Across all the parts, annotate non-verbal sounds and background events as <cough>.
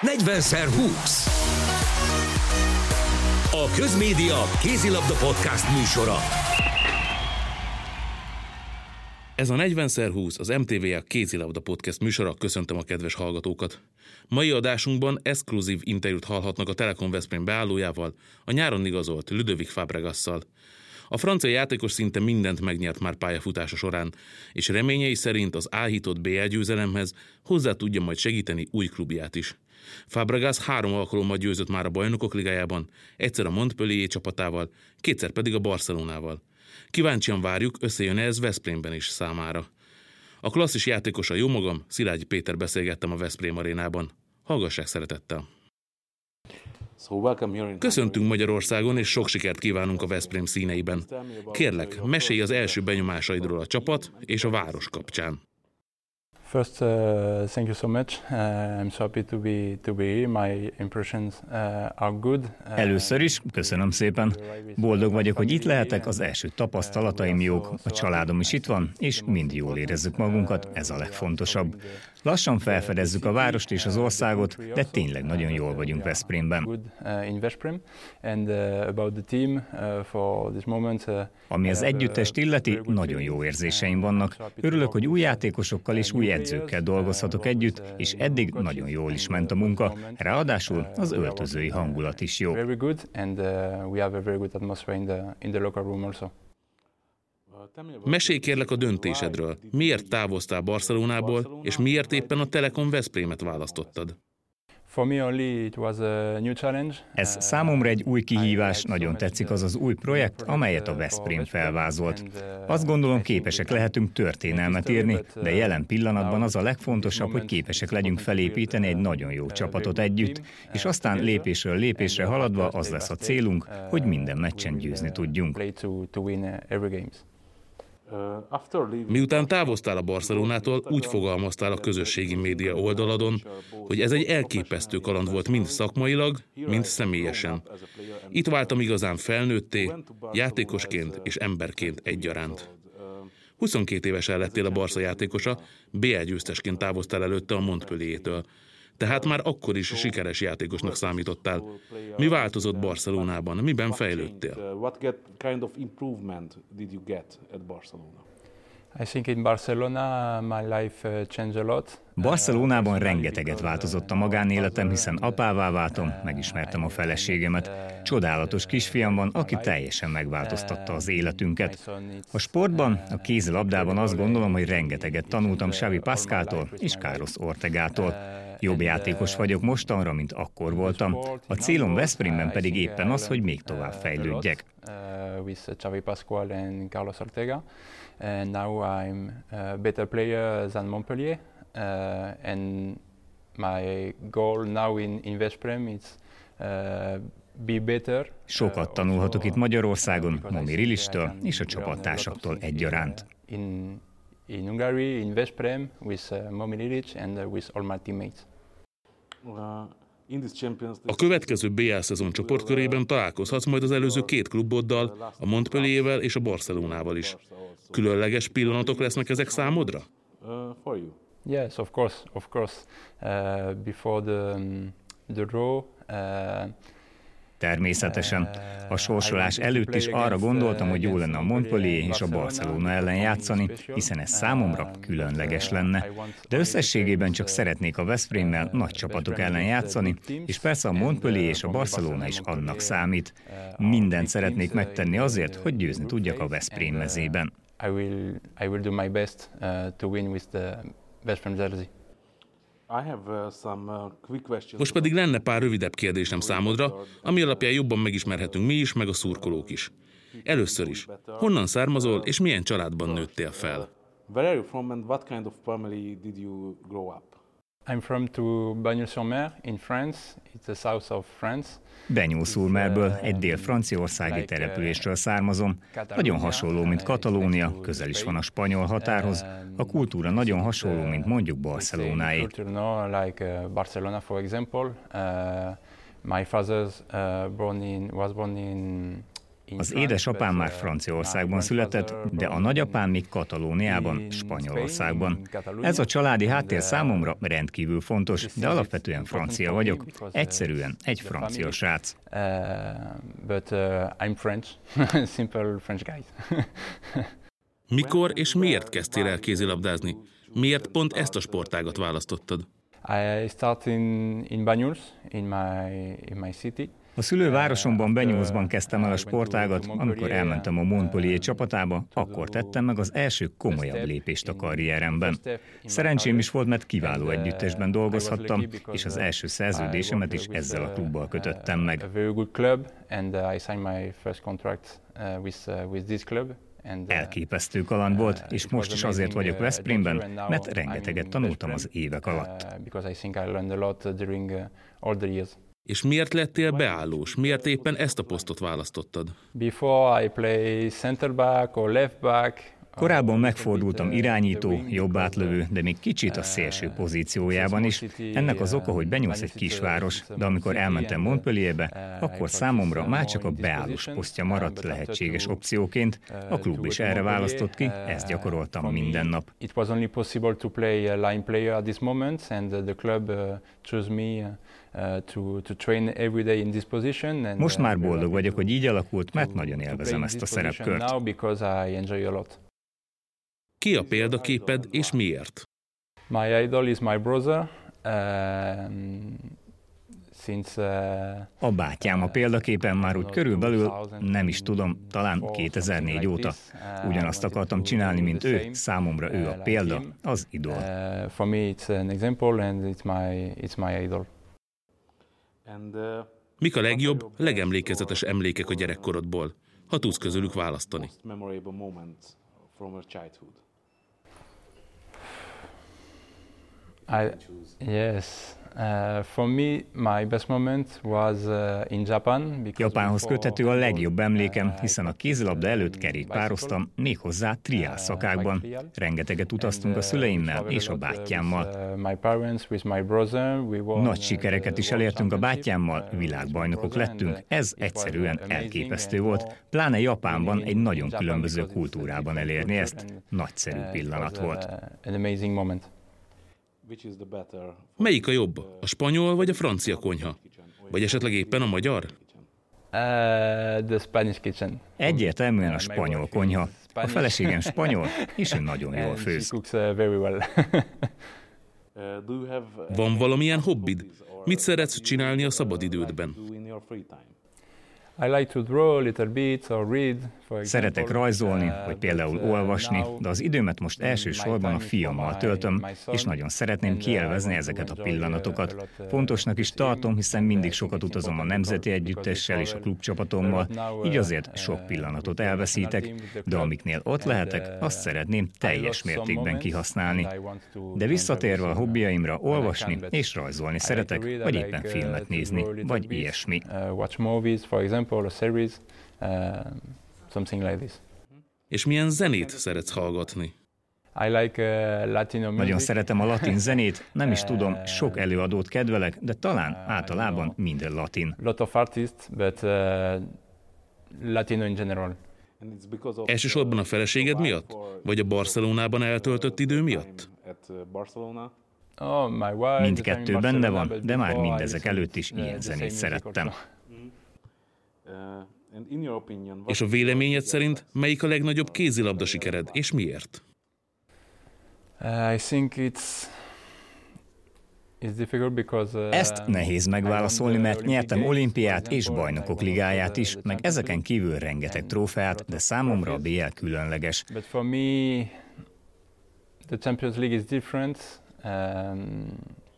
40x20. A Közmédia Kézilabda Podcast műsora. Ez a 40x20 az MTV a Kézilabda Podcast műsora. Köszöntöm a kedves hallgatókat. Mai adásunkban exkluzív interjút hallhatnak a Telekom Veszprém beállójával, a nyáron igazolt Ludovic Fabregasszal. A francia játékos szinte mindent megnyert már pályafutása során, és reményei szerint az áhított BL győzelemhez hozzá tudja majd segíteni új klubját is. Fabregas három alkalommal győzött már a bajnokok ligájában, egyszer a Montpellier csapatával, kétszer pedig a Barcelonával. Kíváncsian várjuk, összejön ez Veszprémben is számára. A klasszis játékos a jó magam, Szilágyi Péter beszélgettem a Veszprém arénában. Hallgassák szeretettel! Köszöntünk Magyarországon, és sok sikert kívánunk a Veszprém színeiben. Kérlek, mesélj az első benyomásaidról a csapat és a város kapcsán. First, uh, thank you so much. Uh, I'm so happy to be to be here. My impressions uh, are good. Uh, Először is köszönöm szépen. Boldog vagyok, hogy itt lehetek, az első tapasztalataim jók, a családom is itt van, és mind jól érezzük magunkat, ez a legfontosabb. Lassan felfedezzük a várost és az országot, de tényleg nagyon jól vagyunk Veszprémben. Ami az együttest illeti, nagyon jó érzéseim vannak. Örülök, hogy új játékosokkal és új edzőkkel dolgozhatok együtt, és eddig nagyon jól is ment a munka. Ráadásul az öltözői hangulat is jó. Mesélj kérlek a döntésedről. Miért távoztál Barcelonából, és miért éppen a Telekom Veszprémet választottad? Ez számomra egy új kihívás, nagyon tetszik az az új projekt, amelyet a Veszprém felvázolt. Azt gondolom képesek lehetünk történelmet írni, de jelen pillanatban az a legfontosabb, hogy képesek legyünk felépíteni egy nagyon jó csapatot együtt, és aztán lépésről lépésre haladva az lesz a célunk, hogy minden meccsen győzni tudjunk. Miután távoztál a Barcelonától, úgy fogalmaztál a közösségi média oldaladon, hogy ez egy elképesztő kaland volt mind szakmailag, mind személyesen. Itt váltam igazán felnőtté, játékosként és emberként egyaránt. 22 évesen lettél a Barca játékosa, BL győztesként távoztál előtte a Montpellier-től tehát már akkor is sikeres játékosnak számítottál. Mi változott Barcelonában? Miben fejlődtél? Uh. Barcelonában rengeteget változott a magánéletem, hiszen apává váltam, megismertem a feleségemet. Csodálatos kisfiam van, aki teljesen megváltoztatta az életünket. A sportban, a kézilabdában azt gondolom, hogy rengeteget tanultam Xavi Pascáltól és Carlos Ortegától. Jobb játékos vagyok mostanra, mint akkor voltam. A célom Veszprémben pedig éppen az, hogy még tovább fejlődjek. And now I'm a better player than Montpellier. And my goal now in, in Veszprém is be better. Sokat tanulhatok itt Magyarországon, Momi Rilistől és a csapattársaktól egyaránt. In in Hungary, in Veszprém, with uh, Momi Lilic and uh, with all my teammates. A következő BL szezon csoportkörében találkozhatsz majd az előző két kluboddal, a Montpelliervel és a Barcelonával is. Különleges pillanatok lesznek ezek számodra? Yes, of course, of course. Uh, before the, um, the draw, uh, Természetesen. A sorsolás előtt is arra gondoltam, hogy jó lenne a Montpellier és a Barcelona ellen játszani, hiszen ez számomra különleges lenne. De összességében csak szeretnék a Veszprémmel nagy csapatok ellen játszani, és persze a Montpellier és a Barcelona is annak számít. Mindent szeretnék megtenni azért, hogy győzni tudjak a Veszprém mezében. I will, I will do my best uh, to win with the Veszprém jersey. Uh, uh, Most pedig lenne pár rövidebb kérdésem számodra, ami alapján jobban megismerhetünk mi is, meg a szurkolók is. Először is, honnan származol és milyen családban nőttél fel? Where are you from and what kind of family did you grow up? I'm from to Bagnols-sur-Mer in France. It's the south of France. Benyúszulmerből, egy dél-franciaországi településről származom. Nagyon hasonló, mint Katalónia, közel is van a spanyol határhoz. A kultúra nagyon hasonló, mint mondjuk Barcelonáé. Barcelona, for example. My father was born in Az édesapám már Franciaországban született, de a nagyapám még Katalóniában, Spanyolországban. Ez a családi háttér számomra rendkívül fontos, de alapvetően francia vagyok. Egyszerűen egy francia srác. Uh, but uh, I'm French, <laughs> simple French guy. <laughs> Mikor és miért kezdtél el kézilabdázni? Miért pont ezt a sportágat választottad? I started in, in Banyuls, in my, in my city. A szülővárosomban Benyúzban kezdtem el a sportágat, amikor elmentem a Montpellier csapatába, akkor tettem meg az első komolyabb lépést a karrieremben. Szerencsém is volt, mert kiváló együttesben dolgozhattam, és az első szerződésemet is ezzel a klubbal kötöttem meg. Elképesztő kaland volt, és most is azért vagyok Veszprémben, mert rengeteget tanultam az évek alatt. És miért lettél beállós? Miért éppen ezt a posztot választottad? Before I play center back or left back, Korábban megfordultam irányító, jobb átlövő, de még kicsit a szélső pozíciójában is. Ennek az oka, hogy benyúlsz egy kisváros, de amikor elmentem Montpellierbe, akkor számomra már csak a beállós posztja maradt lehetséges opcióként. A klub is erre választott ki, ezt gyakoroltam minden nap. It was only possible to play line player at this moment, and the club uh, chose me most már boldog vagyok, hogy így alakult, mert nagyon élvezem ezt a szerepkört. Ki a példaképed és miért? My idol is my brother. Um, since, uh, a bátyám a példaképen már úgy körülbelül, nem is tudom, talán 2004 óta. Ugyanazt akartam csinálni, mint ő, számomra ő a példa, az idol. Uh, for me it's an example and it's my, it's my idol. Mik a legjobb, legemlékezetes emlékek a gyerekkorodból, ha tudsz közülük választani? I, yes, Uh, for me, my best moment was uh, in Japan. Japánhoz köthető a legjobb emlékem, hiszen a kézilabda előtt kerékpároztam, méghozzá triál szakákban. Rengeteget utaztunk a szüleimmel és a bátyámmal. Nagy sikereket is elértünk a bátyámmal, világbajnokok lettünk, ez egyszerűen elképesztő volt. Pláne Japánban egy nagyon különböző kultúrában elérni ezt. Nagyszerű pillanat volt. Melyik a jobb, a spanyol vagy a francia konyha? Vagy esetleg éppen a magyar? Uh, the Spanish kitchen. Egyértelműen a spanyol konyha. A feleségem spanyol, <laughs> és ő nagyon jól főz. Uh, uh, Van valamilyen hobbid? Mit szeretsz csinálni a szabadidődben? Szeretek rajzolni, uh, vagy például uh, olvasni, de az időmet most elsősorban a fiammal töltöm, és nagyon szeretném uh, kielvezni ezeket a pillanatokat. Fontosnak is tartom, hiszen mindig sokat utazom a nemzeti együttessel és a klubcsapatommal, így azért sok pillanatot elveszítek, de amiknél ott lehetek, azt szeretném teljes mértékben kihasználni. De visszatérve a hobbiaimra, olvasni és rajzolni szeretek, vagy éppen filmet nézni, vagy ilyesmi example, a series, uh, something like this. És milyen zenét szeretsz hallgatni? I like, uh, Latino music. Nagyon szeretem a latin zenét, nem is tudom, uh, sok előadót kedvelek, de talán uh, általában minden latin. Lot of artists, but uh, Latino in general. Elsősorban a feleséged miatt? Vagy a Barcelonában eltöltött idő miatt? Oh, my wife, Mindkettő benne van, de már mindezek előtt is ilyen zenét szerettem. <laughs> És a véleményed szerint melyik a legnagyobb kézilabda sikered, és miért? Uh, I think it's uh, ezt nehéz megválaszolni, mert nyertem olimpiát és bajnokok ligáját is, meg ezeken kívül rengeteg trófeát, de számomra a BL különleges.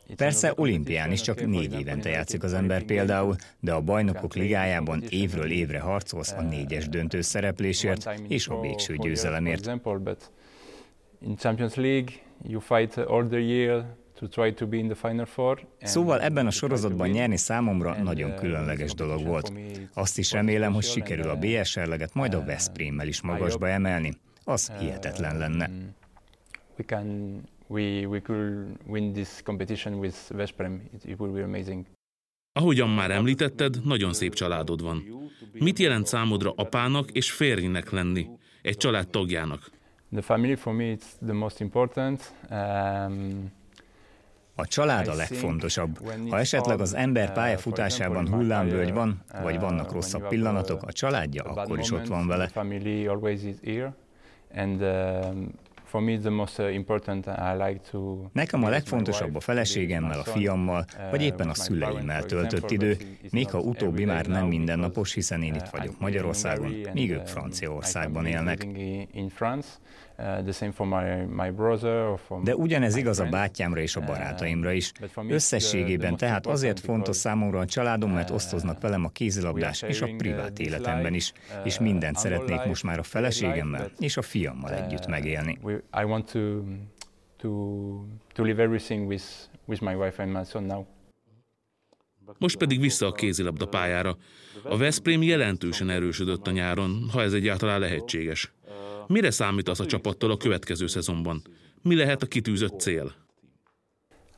Um, Persze olimpián is csak négy évente játszik az ember például, de a bajnokok ligájában évről évre harcolsz a négyes döntő szereplésért és a végső győzelemért. In Champions League, you fight all the year. Szóval ebben a sorozatban nyerni számomra nagyon különleges dolog volt. Azt is remélem, hogy sikerül a BSR-leget majd a Veszprémmel is magasba emelni. Az hihetetlen lenne. We we, could win this competition with Veszprém. It, it would be amazing. Ahogyan már említetted, nagyon szép családod van. Mit jelent számodra apának és férjnek lenni, egy család tagjának? The family for me it's the most important. Um, a család a legfontosabb. Ha esetleg az ember pályafutásában hullámvölgy van, vagy vannak rosszabb pillanatok, a családja akkor is ott van vele. Nekem a legfontosabb a feleségemmel, a fiammal, vagy éppen a szüleimmel töltött idő, még ha utóbbi már nem mindennapos, hiszen én itt vagyok Magyarországon, míg ők Franciaországban élnek. De ugyanez igaz a bátyámra és a barátaimra is. Összességében tehát azért fontos számomra a családom, mert osztoznak velem a kézilabdás és a privát életemben is, és mindent szeretnék most már a feleségemmel és a fiammal együtt megélni. Most pedig vissza a kézilabda pályára. A Veszprém jelentősen erősödött a nyáron, ha ez egyáltalán lehetséges. Mire számítasz a csapattal a következő szezonban? Mi lehet a kitűzött cél?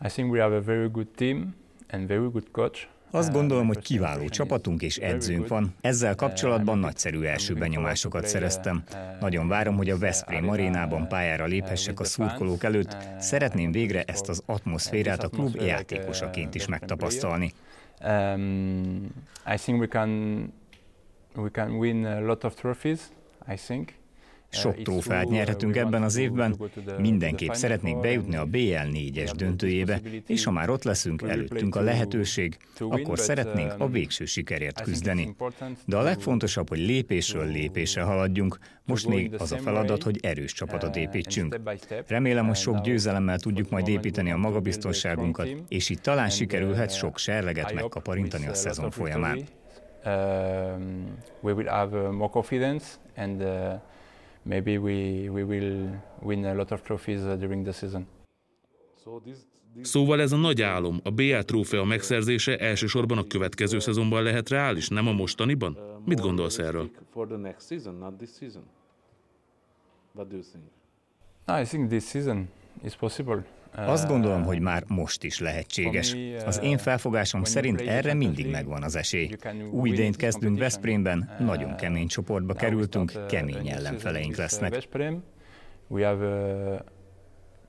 I think we have a very good team and very good coach. Azt gondolom, hogy kiváló csapatunk és edzőnk van. Ezzel kapcsolatban nagyszerű első benyomásokat szereztem. Nagyon várom, hogy a Veszprém arénában pályára léphessek a szurkolók előtt. Szeretném végre ezt az atmoszférát a klub játékosaként is megtapasztalni. Um, I think we can we can win a lot of trophies, I think. Sok trófeát nyerhetünk ebben az évben, mindenképp szeretnék bejutni a BL 4-es döntőjébe, és ha már ott leszünk, előttünk a lehetőség, akkor szeretnénk a végső sikerért küzdeni. De a legfontosabb, hogy lépésről lépésre haladjunk, most még az a feladat, hogy erős csapatot építsünk. Remélem, hogy sok győzelemmel tudjuk majd építeni a magabiztonságunkat, és itt talán sikerülhet sok serleget megkaparintani a szezon folyamán. Um, we will have uh, more confidence and uh, maybe we, we will win a lot of trophies uh, during the season. Szóval ez a nagy álom, a BL trófea megszerzése elsősorban a következő szezonban lehet reális, nem a mostaniban? Mit gondolsz erről? I think this season is possible. Azt gondolom, hogy már most is lehetséges. Az én felfogásom szerint erre mindig megvan az esély. Új idényt kezdünk Veszprémben, nagyon kemény csoportba kerültünk, kemény ellenfeleink lesznek. We have a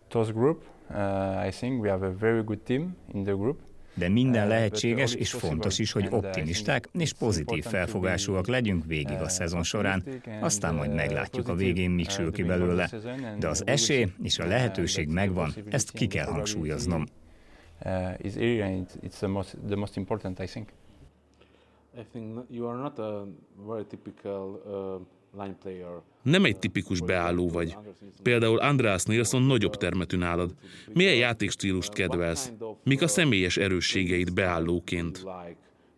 tough group. Uh, I think we have a very good team in the group. De minden lehetséges, és fontos is, hogy optimisták és pozitív felfogásúak legyünk végig a szezon során, aztán majd meglátjuk a végén, mi sül ki belőle. De az esély és a lehetőség megvan, ezt ki kell hangsúlyoznom. I think you are not a very typical uh, nem egy tipikus beálló vagy. Például András Nilsson nagyobb termetű nálad. Milyen játékstílust kedvelsz? Mik a személyes erősségeid beállóként?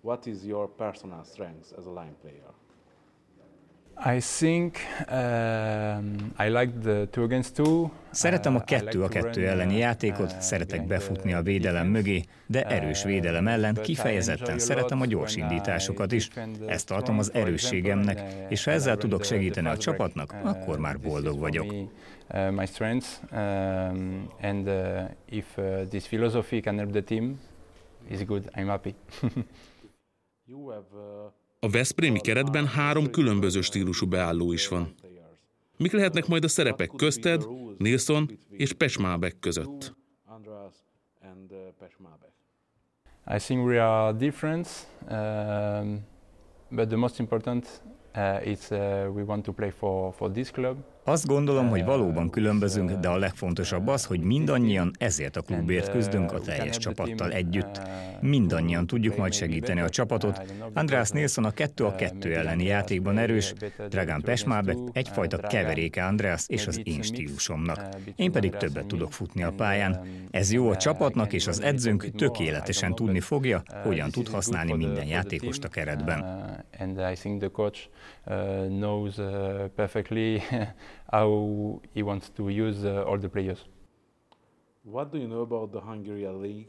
What is your personal strength as a line player? I think um, I like the two against two. Szeretem a uh, kettő a kettő elleni uh, játékot, uh, szeretek befutni a védelem mögé, de erős védelem ellen kifejezetten szeretem a gyors indításokat is. Ezt tartom az erősségemnek, és ha ezzel tudok segíteni a csapatnak, akkor már boldog vagyok. My strengths, um, and if this philosophy can help the team, is good. I'm happy. <laughs> you have a Veszprémi keretben három különböző stílusú beálló is van. Mik lehetnek majd a szerepek közted, Nilsson és Pesmábek között? I think we are different, um, but the most important uh, is uh, we want to play for, for this club. Azt gondolom, hogy valóban különbözünk, de a legfontosabb az, hogy mindannyian ezért a klubért küzdünk a teljes csapattal együtt. Mindannyian tudjuk majd segíteni a csapatot. András Nilsson a 2 a 2 elleni játékban erős, Dragan Pesmábek egyfajta keveréke András és az én stílusomnak. Én pedig többet tudok futni a pályán. Ez jó a csapatnak, és az edzőnk tökéletesen tudni fogja, hogyan tud használni minden játékost a keretben. And I think the coach uh, knows uh, perfectly <laughs> how he wants to use uh, all the players. What do you know about the Hungarian League?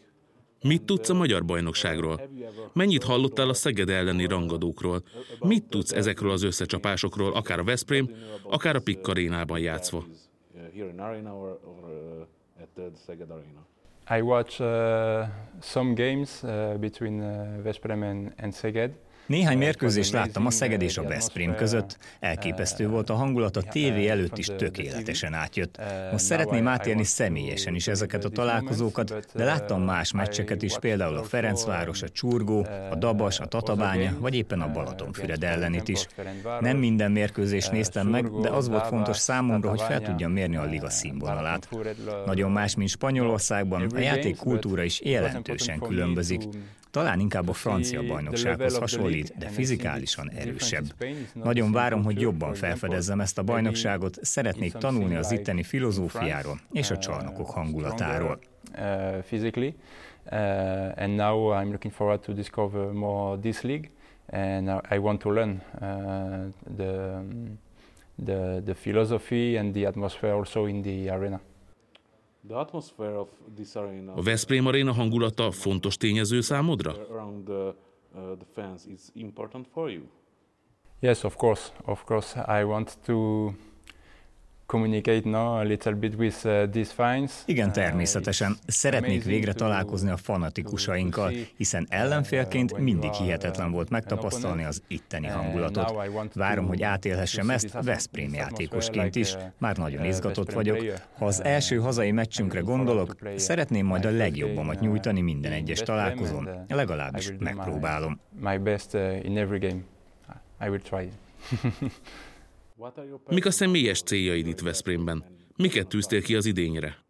Mit tudsz a magyar bajnokságról? Mennyit hallottál a Szeged elleni rangadókról? Mit tudsz ezekről az összecsapásokról, akár a Veszprém, akár a Pikk arénában játszva? I watch uh, some games uh, between uh, Veszprém and, and Szeged. Néhány mérkőzést láttam a Szeged és a Veszprém között. Elképesztő volt a hangulat, a tévé előtt is tökéletesen átjött. Most szeretném átélni személyesen is ezeket a találkozókat, de láttam más meccseket is, például a Ferencváros, a Csurgó, a Dabas, a Tatabánya, vagy éppen a Balatonfüred ellenit is. Nem minden mérkőzést néztem meg, de az volt fontos számomra, hogy fel tudjam mérni a liga színvonalát. Nagyon más, mint Spanyolországban, a játék kultúra is jelentősen különbözik. Talán inkább a francia bajnoksághoz hasonlít, de fizikálisan erősebb. Nagyon várom, hogy jobban felfedezzem ezt a bajnokságot, szeretnék tanulni az itteni filozófiáról és a csarnokok hangulatáról. Physically, uh, and now I'm looking forward to discover more this league, and I want to learn uh, the, the the philosophy and the atmosphere also in the arena. A Veszprém Arena hangulata fontos tényező számodra? Yes, of course, of course. I want to Igen, uh, természetesen. Szeretnék végre találkozni a fanatikusainkkal, hiszen ellenfélként mindig hihetetlen volt megtapasztalni az itteni hangulatot. Várom, hogy átélhessem ezt Veszprém játékosként is. Már nagyon uh, izgatott vagyok. Ha az első hazai meccsünkre gondolok, szeretném majd a legjobbamat nyújtani minden egyes találkozón. Legalábbis megpróbálom. My best in every game. I will try. <laughs> Mik a személyes céljaid itt Veszprémben? Miket tűztél ki az idényre?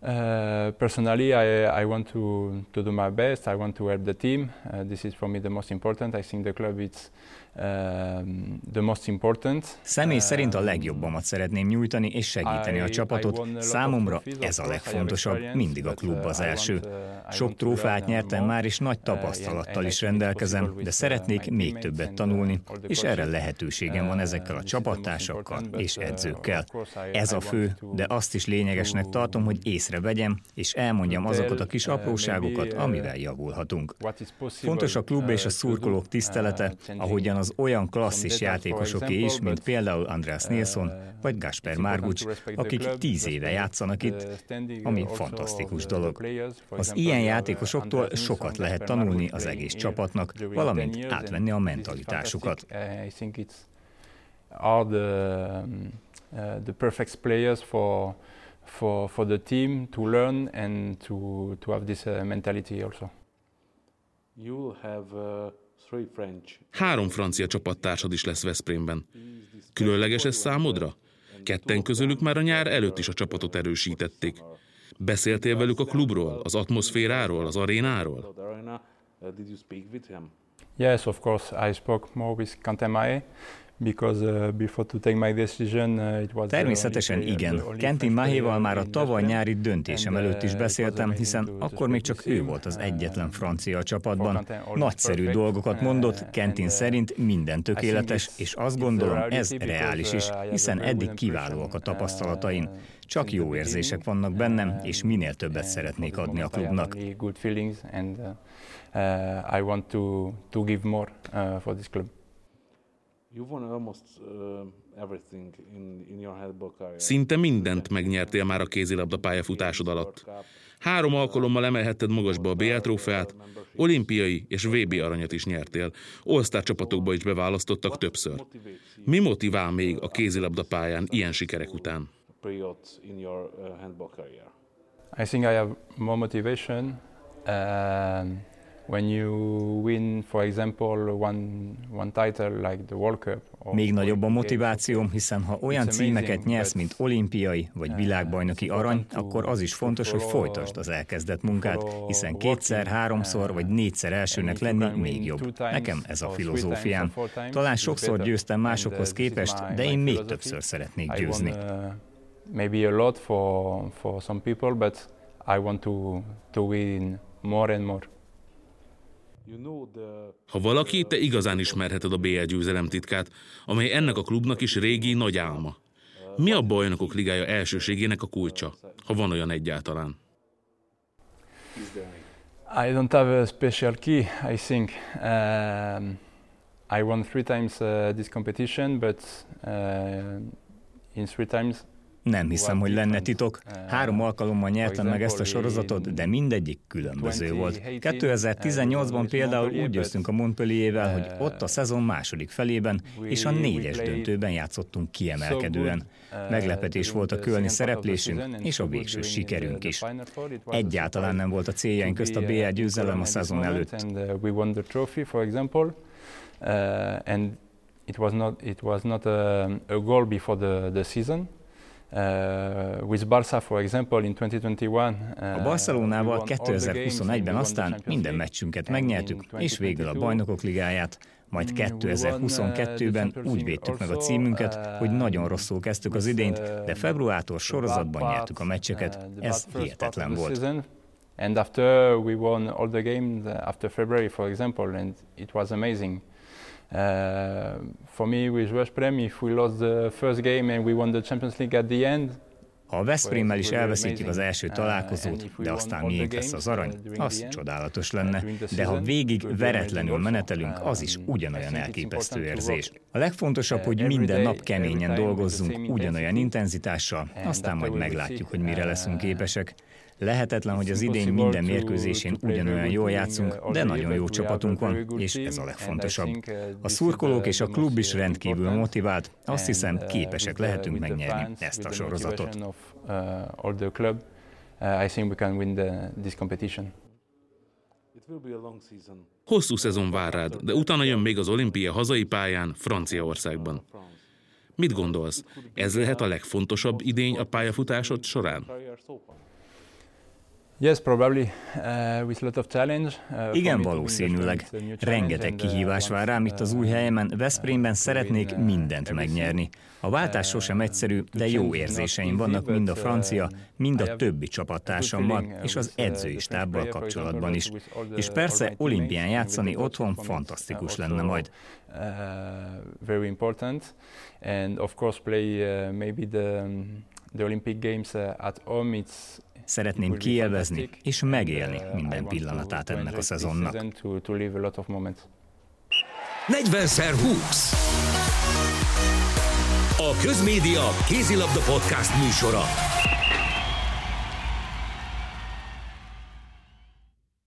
Uh, personally, I, I want to, to do my best. I want to help the team. Uh, this is for me the most important. I think the club Um, the most important. Személy szerint a legjobbamat szeretném nyújtani és segíteni a csapatot. Számomra ez a legfontosabb, mindig a klub az első. Uh, Sok trófát nyertem már, és nagy uh, tapasztalattal is rendelkezem, de szeretnék még többet tanulni, és erre lehetőségem van ezekkel a csapattársakkal és edzőkkel. Ez a fő, de azt is lényegesnek tartom, hogy észrevegyem, és elmondjam azokat a kis apróságokat, amivel javulhatunk. Fontos a klub és a szurkolók tisztelete, ahogyan az olyan klasszis játékosoké is, mint például András Nilsson vagy Gasper Margucs, akik tíz éve játszanak itt, ami fantasztikus dolog. Az ilyen játékosoktól sokat lehet tanulni az egész csapatnak, valamint átvenni a mentalitásukat. Are the, uh, the perfect players for for for the team to learn and to to have this uh, mentality also. You'll have uh, Három francia csapattársad is lesz Veszprémben. Különleges ez számodra? Ketten közülük már a nyár előtt is a csapatot erősítették. Beszéltél velük a klubról, az atmoszféráról, az arénáról? Yes, of course. I spoke more with Kantemae. Uh, uh, Természetesen igen. Kentin Mahéval már a tavaly nyári döntésem előtt is beszéltem, hiszen akkor még csak ő volt az egyetlen francia a csapatban. Nagyszerű dolgokat mondott, Kentin szerint minden tökéletes, és azt gondolom ez reális is, hiszen eddig kiválóak a tapasztalataim. Csak jó érzések vannak bennem, és minél többet szeretnék adni a klubnak. I want to, to give more uh, for this club. Szinte mindent megnyertél már a kézilabda pályafutásod alatt. Három alkalommal emelhetted magasba a BL trófeát, olimpiai és VB aranyat is nyertél. all csapatokba is beválasztottak többször. Mi motivál még a kézilabda pályán ilyen sikerek után? I think I have more motivation. Um, when you win, for example, one, one title like the World Cup. Még nagyobb a motivációm, hiszen ha olyan címeket nyersz, mint olimpiai vagy világbajnoki arany, akkor az is fontos, hogy folytasd az elkezdett munkát, hiszen kétszer, háromszor vagy négyszer elsőnek lenni még jobb. Nekem ez a filozófiám. Talán sokszor győztem másokhoz képest, de én még többször szeretnék győzni. Uh, maybe a lot for, for some people, but I want to, to win more and more. Ha valaki, te igazán ismerheted a BL győzelem titkát, amely ennek a klubnak is régi nagy álma. Mi a bajnokok ligája elsőségének a kulcsa, ha van olyan egyáltalán? I don't have a special key, I think. Um, I won three times uh, this competition, but uh, in three times Nem hiszem, hogy lenne titok. Három alkalommal nyertem meg ezt a sorozatot, de mindegyik különböző volt. 2018-ban például úgy győztünk a Montpellierével, hogy ott a szezon második felében és a négyes döntőben játszottunk kiemelkedően. Meglepetés volt a kölni szereplésünk és a végső sikerünk is. Egyáltalán nem volt a céljaink közt a BL győzelem a szezon előtt. it was not it was not a, a goal before the, the season. Uh, with Barca, for example, in 2021, uh, a Barcelonával 2021-ben aztán minden meccsünket megnyertük, és végül a Bajnokok Ligáját, majd 2022-ben uh, úgy védtük meg a címünket, hogy nagyon rosszul kezdtük az idényt, de februártól sorozatban nyertük a meccseket, ez hihetetlen volt. And after we won all the games after February, for example, and it was amazing. Uh, for me with Veszprém, if we lost the first game and we won the Champions League at the end, ha a Veszprémmel is elveszítjük az első uh, találkozót, de aztán miénk lesz az arany, az csodálatos lenne. De ha végig veretlenül menetelünk, az is ugyanolyan elképesztő érzés. A legfontosabb, hogy minden nap keményen dolgozzunk, ugyanolyan intenzitással, aztán majd meglátjuk, hogy mire leszünk képesek. Lehetetlen, hogy az idén minden mérkőzésén ugyanolyan jól játszunk, de nagyon jó csapatunk van, és ez a legfontosabb. A szurkolók és a klub is rendkívül motivált, azt hiszem képesek lehetünk megnyerni ezt a sorozatot. Hosszú szezon vár rád, de utána jön még az olimpia hazai pályán, Franciaországban. Mit gondolsz? Ez lehet a legfontosabb idény a pályafutásod során? Yes, probably, uh, with lot of challenge. Uh, Igen, valószínűleg. Rengeteg kihívás vár rám itt az új helyemen. Veszprémben szeretnék mindent megnyerni. A váltás sosem egyszerű, de jó érzéseim vannak mind a francia, mind a többi csapattársammal, és az edzői stábbal kapcsolatban is. És persze olimpián játszani otthon fantasztikus lenne majd. Uh, very important, and of course play uh, maybe the, the Olympic Games uh, at home. It's Szeretném kielvezni és megélni minden pillanatát ennek a szezonnak. 40 20 A Közmédia Kézilabda Podcast műsora.